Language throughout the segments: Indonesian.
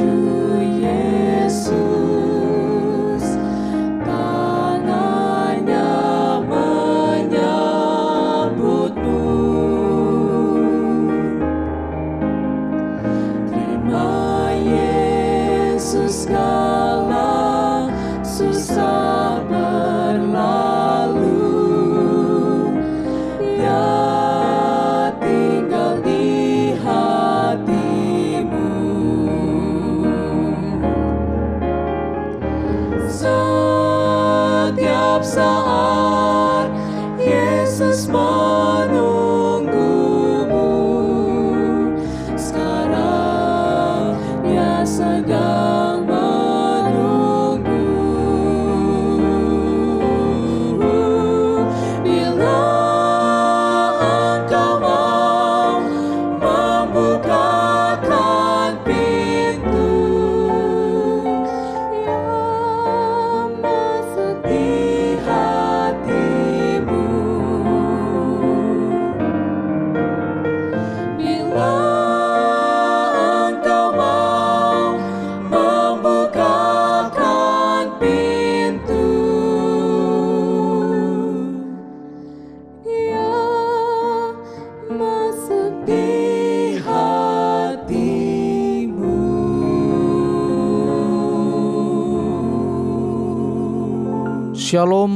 Shalom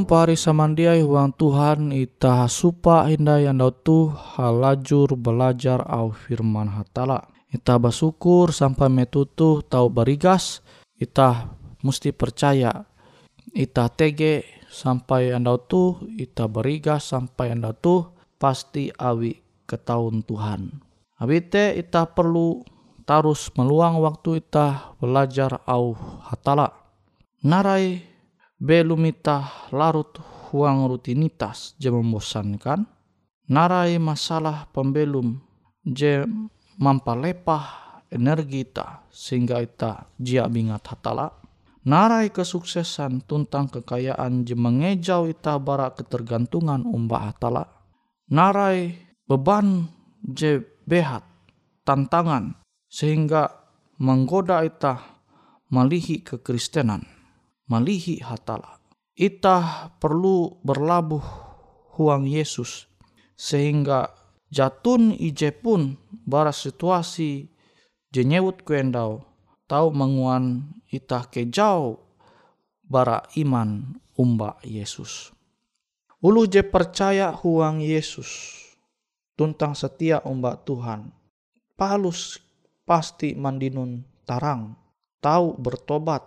pari samandiai huang Tuhan ita supa indah yang tu halajur belajar au firman hatala. Ita bersyukur sampai metutu tau berigas. Ita mesti percaya. Ita tege sampai anda tu ita berigas sampai anda tu pasti awi ketahun Tuhan. Abite ita perlu tarus meluang waktu ita belajar au hatala. Narai belum ita larut huang rutinitas je membosankan, narai masalah pembelum je mampalepah energi ita sehingga ita jia bingat hatala. Narai kesuksesan tuntang kekayaan je mengejau ita bara ketergantungan umbah hatala. narai beban je behat tantangan sehingga menggoda ita malihi kekristenan, malihi hatala. Ita perlu berlabuh huang Yesus sehingga jatun ije pun bara situasi jenyewut kuendau tau menguan ita kejau bara iman umba Yesus. Ulu je percaya huang Yesus tuntang setia umba Tuhan. Palus pasti mandinun tarang, tahu bertobat,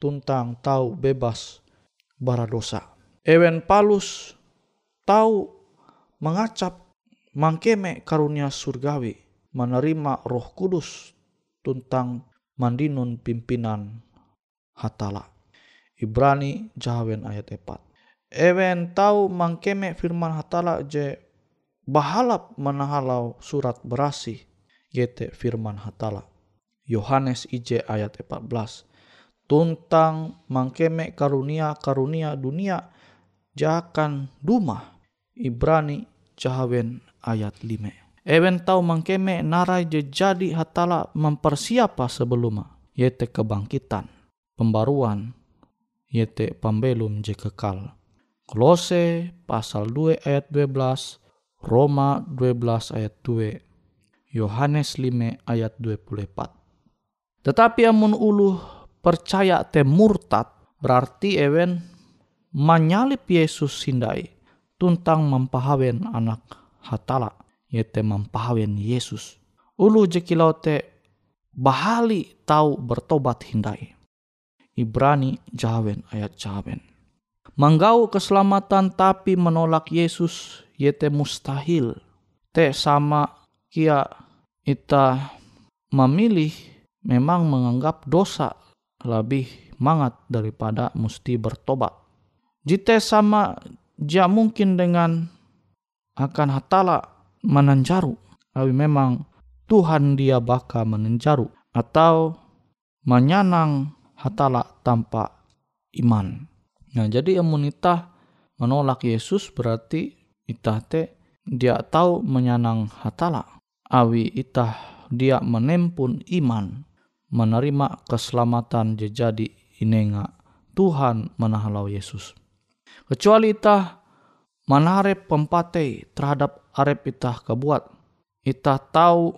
tuntang tahu bebas bara dosa. Ewen palus tahu mengacap mangkeme karunia surgawi, menerima roh kudus tuntang mandinun pimpinan hatala. Ibrani jahawen ayat 4. Ewen tahu mangkeme firman hatala je bahalap menahalau surat berasi yete firman hatala. Yohanes IJ ayat 14. Tuntang mangkeme karunia-karunia dunia jakan duma. Ibrani jahawen ayat 5. Ewen tau mangkeme narai jadi hatala mempersiapa sebelum yete kebangkitan, pembaruan, yete pembelum je kekal. Kolose pasal 2 ayat 12, Roma 12 ayat 2, Yohanes 5 ayat 24. Tetapi amun ulu percaya te murtad berarti ewen menyalip Yesus sindai tuntang mempahawen anak hatala yete mempahawen Yesus. Ulu jekilau te bahali tahu bertobat hindai. Ibrani jawen ayat jawen. Manggau keselamatan tapi menolak Yesus yete mustahil. Te sama kia ita memilih memang menganggap dosa lebih mangat daripada mesti bertobat. Jite sama ja mungkin dengan akan hatala menenjaru. Tapi memang Tuhan dia baka menenjaru atau menyanang hatala tanpa iman. Nah jadi imunita menolak Yesus berarti itah te dia tahu menyanang hatala. Awi itah dia menempun iman menerima keselamatan jadi inenga Tuhan menahalau Yesus. Kecuali itah manarep pempate terhadap arep itah kebuat. Itah tahu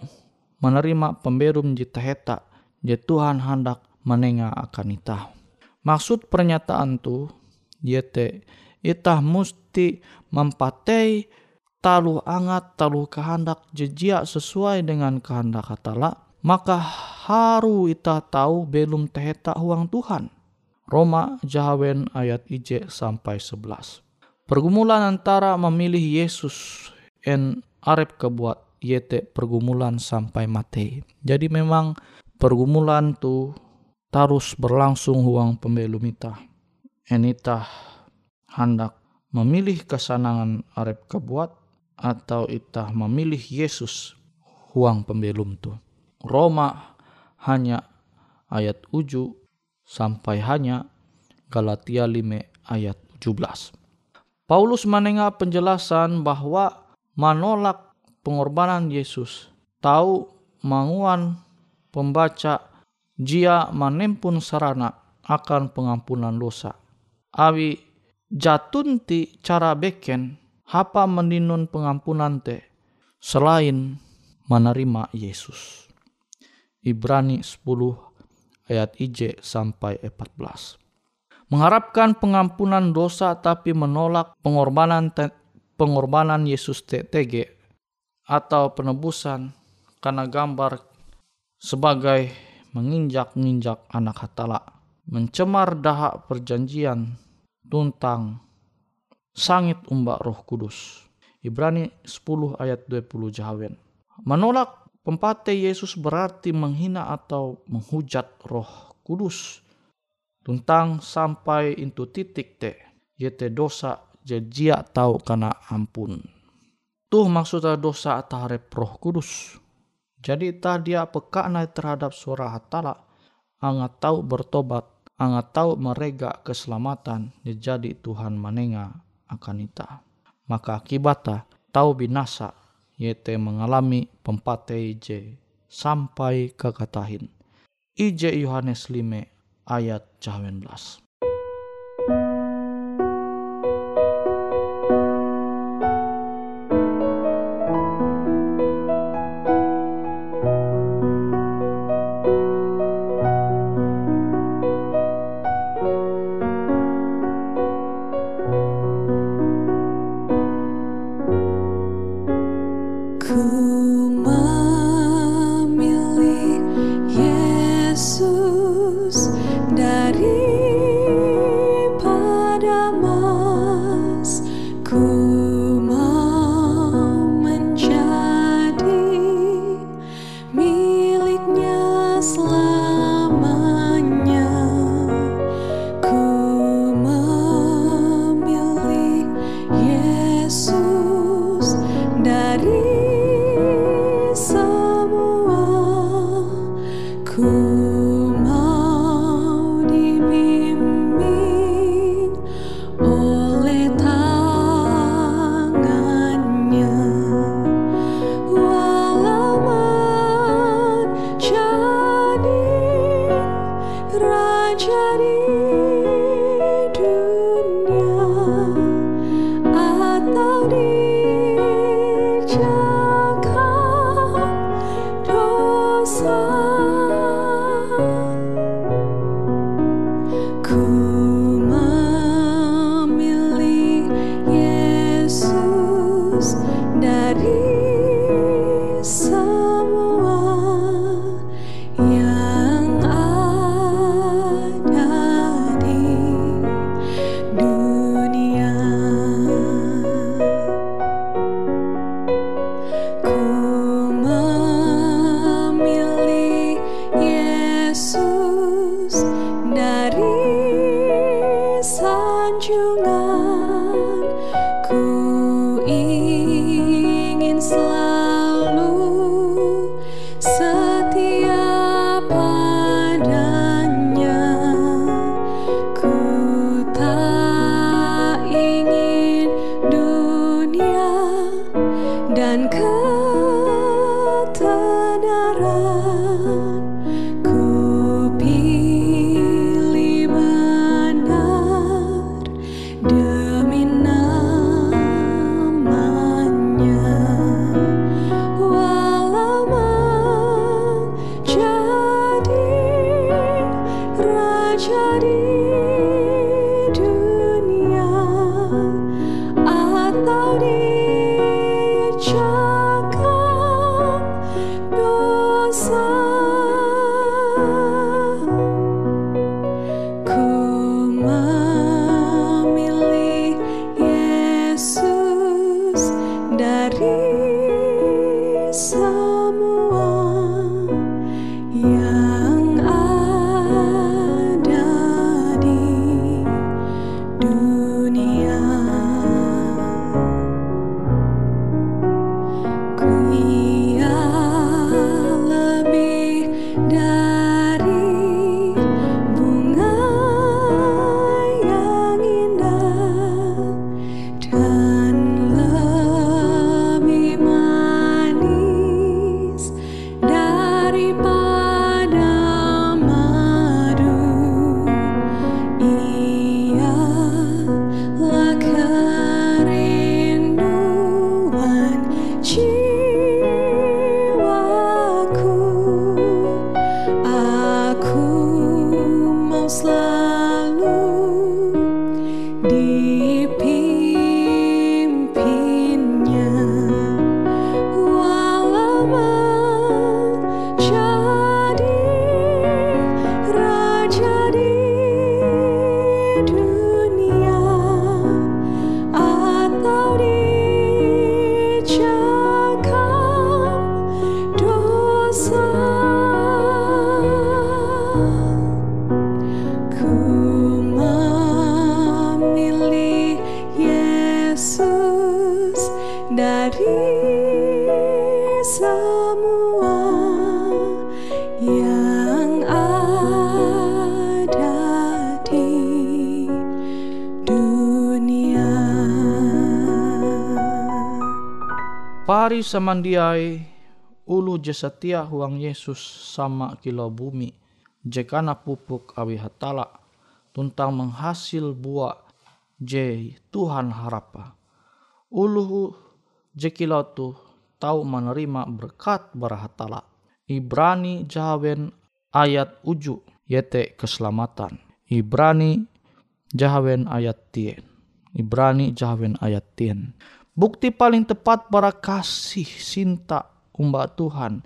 menerima pemberum jita heta je Tuhan hendak menenga akan itah. Maksud pernyataan tu yete itah musti mempatei talu angat talu kehendak jejia sesuai dengan kehendak hatala maka haru ita tahu belum teheta huang Tuhan. Roma Jahawen ayat IJ sampai 11. Pergumulan antara memilih Yesus en arep kebuat yete pergumulan sampai mati. Jadi memang pergumulan tu terus berlangsung huang pembelum ita. Enita hendak memilih kesenangan arep kebuat atau itah memilih Yesus huang pembelum tu. Roma hanya ayat 7 sampai hanya Galatia 5 ayat 17. Paulus menengah penjelasan bahwa menolak pengorbanan Yesus tahu manguan pembaca jia menempun sarana akan pengampunan dosa. Awi jatunti cara beken hapa meninun pengampunan te selain menerima Yesus. Ibrani 10 ayat IJ sampai 14. Mengharapkan pengampunan dosa tapi menolak pengorbanan pengorbanan Yesus TTG atau penebusan karena gambar sebagai menginjak-injak anak hatala, mencemar dahak perjanjian tuntang sangit umbak roh kudus. Ibrani 10 ayat 20 jahawen. Menolak Pempate Yesus berarti menghina atau menghujat roh kudus. Tentang sampai itu titik te. Yete dosa jejia tahu karena ampun. Tuh maksudnya dosa taharep roh kudus. Jadi tadi dia peka terhadap suara hatala. Angat tahu bertobat. Angat tahu merega keselamatan. Jadi Tuhan menenga akan ita. Maka akibatnya atau binasa yaitu mengalami pempatei J sampai kekatahin. IJ Yohanes 5 ayat 19. Samandiai ulu je setia huang Yesus sama kilo bumi jekana pupuk awi hatala tuntang menghasil buah je Tuhan harapa. Ulu je kilo tu tahu menerima berkat berahatala. Ibrani jahawen ayat uju yete keselamatan. Ibrani jahawen ayat tien. Ibrani jahawen ayat tien. Bukti paling tepat para kasih cinta umbak Tuhan.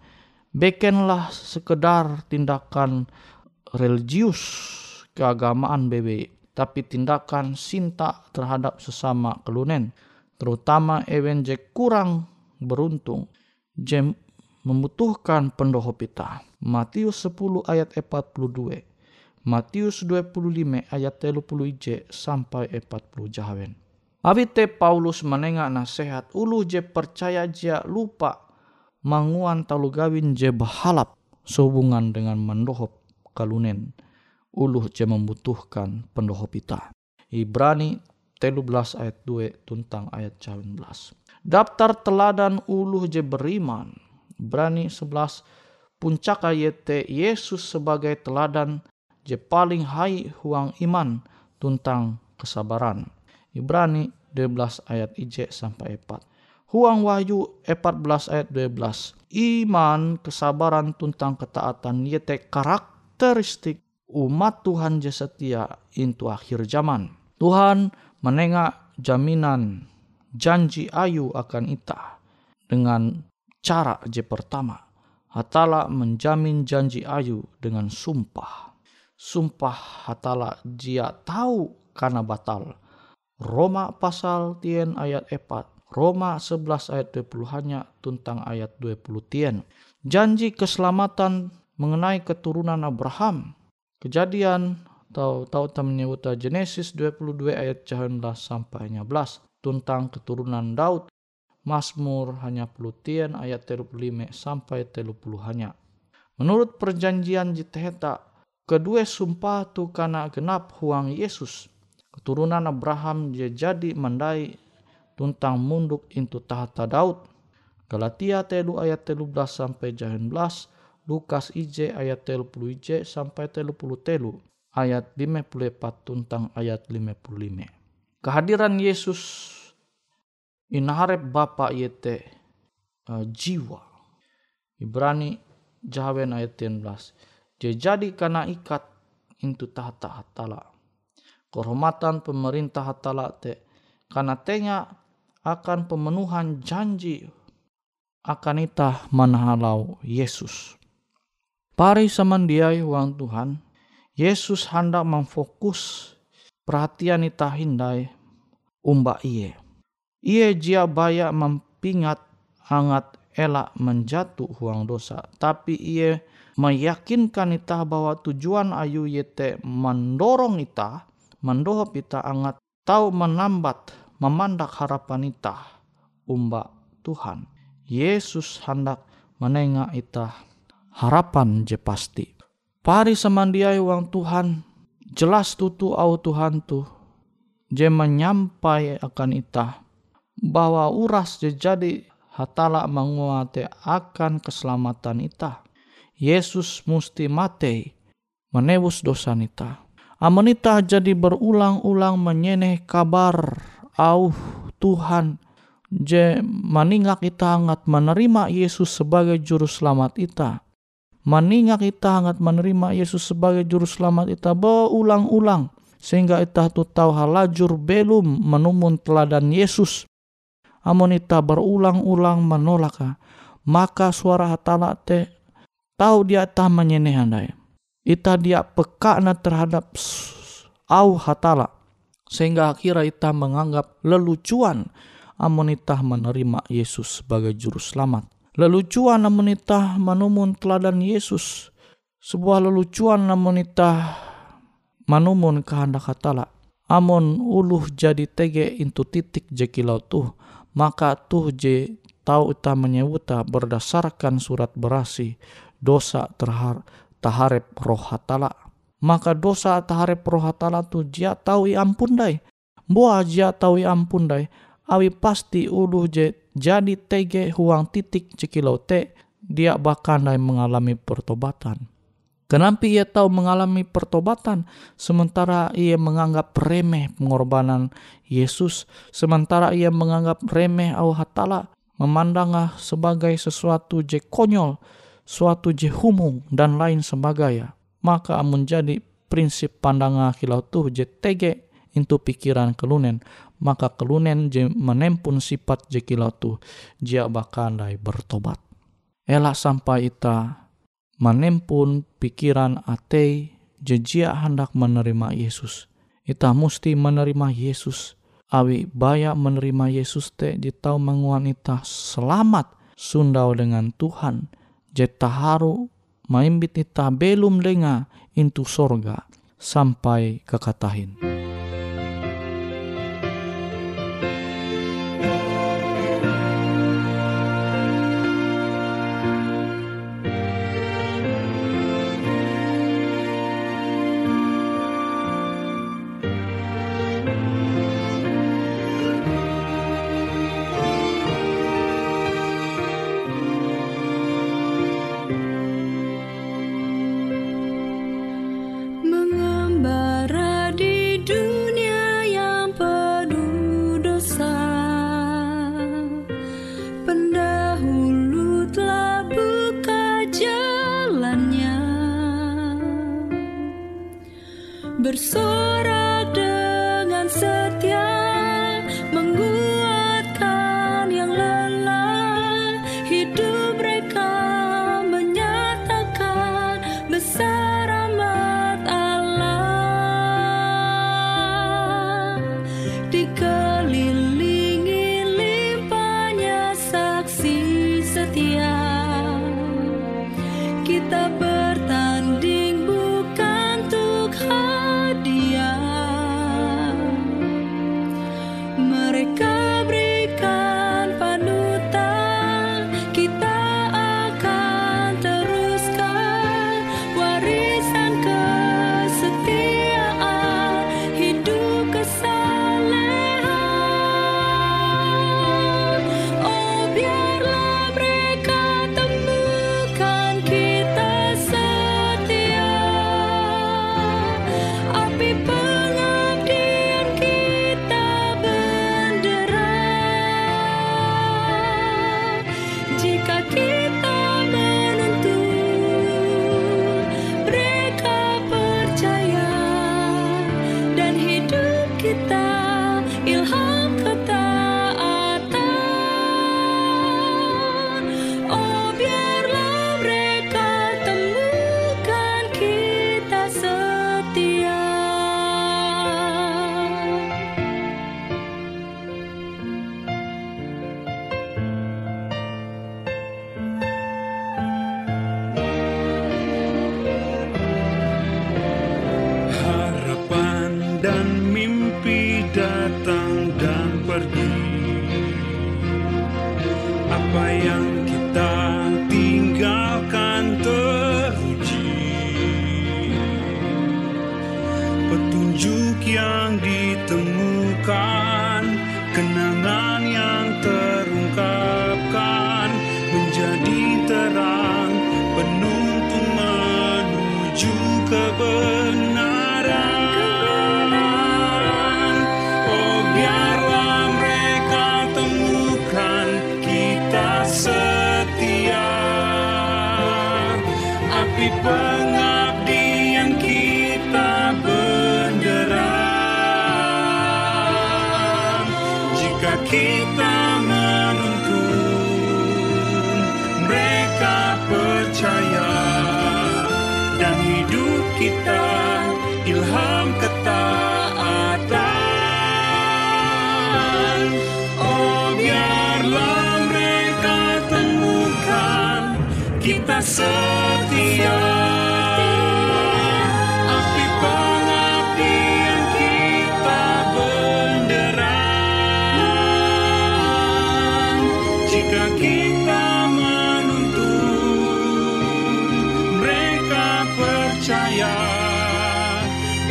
Bekenlah sekedar tindakan religius keagamaan BB. Tapi tindakan cinta terhadap sesama kelunen. Terutama ewen je kurang beruntung. Je membutuhkan pendoho pita. Matius 10 ayat 42. Matius 25 ayat 30 ije sampai 40 jahawen. Abite Paulus menengah nasihat ulu je percaya dia lupa manguan talu gawin je bahalap sehubungan dengan mendohop kalunen ulu je membutuhkan pendohop ita. Ibrani telu belas ayat 2 tuntang ayat 19. Daftar teladan ulu je beriman. Ibrani 11 puncak ayat Yesus sebagai teladan je paling hai huang iman tuntang kesabaran. Ibrani 12 ayat IJ sampai 4. Huang Wahyu 14 ayat 12. Iman, kesabaran tuntang ketaatan yete karakteristik umat Tuhan je setia into akhir zaman. Tuhan menengah jaminan janji ayu akan ita dengan cara je pertama. Hatala menjamin janji ayu dengan sumpah. Sumpah hatala dia tahu karena batal Roma pasal tien ayat 4. Roma 11 ayat 20 hanya tuntang ayat 20 tien. Janji keselamatan mengenai keturunan Abraham. Kejadian atau tahu menyebut Genesis 22 ayat 19 sampai 11 tentang keturunan Daud. Mazmur hanya tien ayat 35 sampai 30 hanya. Menurut perjanjian jiteheta, kedua sumpah tu karena genap huang Yesus keturunan Abraham dia jadi mandai tuntang munduk into tahta Daud. Galatia telu ayat telu belas sampai jahen belas. Lukas IJ ayat telu puluh IJ sampai telu puluh telu. Ayat lima puluh empat tuntang ayat lima puluh lima. Kehadiran Yesus inaharep Bapa yete uh, jiwa. Ibrani Jawen ayat 13. Dia jadi karena ikat into tahta hatala kehormatan pemerintah talate karena tenya akan pemenuhan janji akan itah manahalau Yesus. Pari samandiai wang Tuhan, Yesus hendak memfokus perhatian itah hindai umba iye. Iye jia baya mempingat hangat elak menjatuh huang dosa. Tapi iye meyakinkan itah bahwa tujuan ayu yete mendorong itah mendohop ita angat tahu menambat memandak harapan ita umba Tuhan. Yesus hendak menengah ita harapan je pasti. Pari semandiai uang Tuhan jelas tutu au Tuhan tu je menyampai akan ita bahwa uras je jadi hatala menguate akan keselamatan ita. Yesus musti mati menebus dosa nita Amonita jadi berulang-ulang menyeneh kabar au Tuhan je maningak kita hangat menerima Yesus sebagai juru selamat kita. Maningak kita hangat menerima Yesus sebagai juru selamat kita berulang-ulang sehingga kita tu tahu halajur belum menumun teladan Yesus. Amonita berulang-ulang menolak maka suara hatala te tahu dia tak menyeneh andai ita dia peka na terhadap au hatala sehingga akhirnya ita menganggap lelucuan amun ita menerima Yesus sebagai juru selamat. Lelucuan amun ita menumun teladan Yesus. Sebuah lelucuan amun ita menumun kehendak hatala. Amun uluh jadi tege intu titik jekilau tuh, maka tuh je tahu ita menyebutah berdasarkan surat berasi dosa terhar taharep roh hatala. Maka dosa taharep roh hatala tu jia tahu ampun dai. Boa jia tahu ampun dai. Awi pasti ulu je jadi tege huang titik cekilau te dia bahkan mengalami pertobatan. Kenapa ia tahu mengalami pertobatan sementara ia menganggap remeh pengorbanan Yesus, sementara ia menganggap remeh Allah Ta'ala, memandangnya sebagai sesuatu je konyol, suatu je humung dan lain sebagainya. Maka menjadi prinsip pandangan kilau je tege itu pikiran kelunen, maka kelunen je menempun sifat je kilau tuh, dia bahkan bertobat. Elak sampai ita menempun pikiran atei jejia hendak menerima Yesus. Ita mesti menerima Yesus. Awi baya menerima Yesus te tahu menguan ita selamat sundau dengan Tuhan. Jeta haru maimbit ita belum lenga intu sorga sampai horas.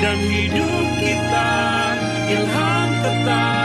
Dan hidup kita ilham ketaatan.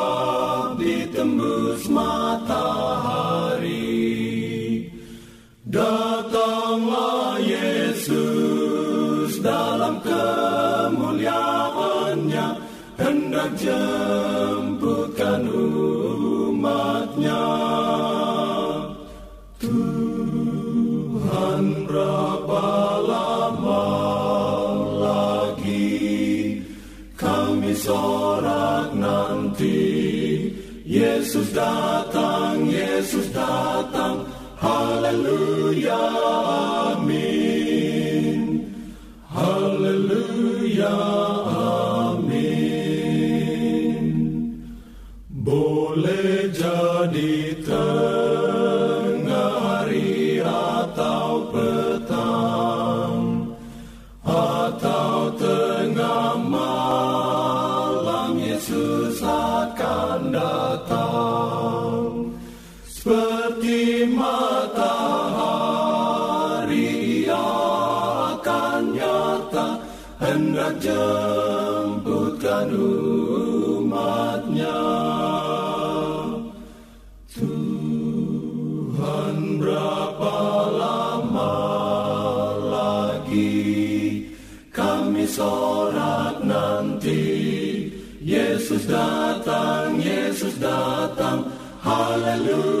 dalam kemuliaannya Hendak jemputkan umatnya. Tuhan berapa lama lagi kami sorak nanti. Yesus datang, Yesus datang. Haleluya, Seperti matahari akan nyata Hendak jemputkan umatnya. Tuhan berapa lama lagi kami sorak nanti? Yesus datang, Yesus datang. Haleluya,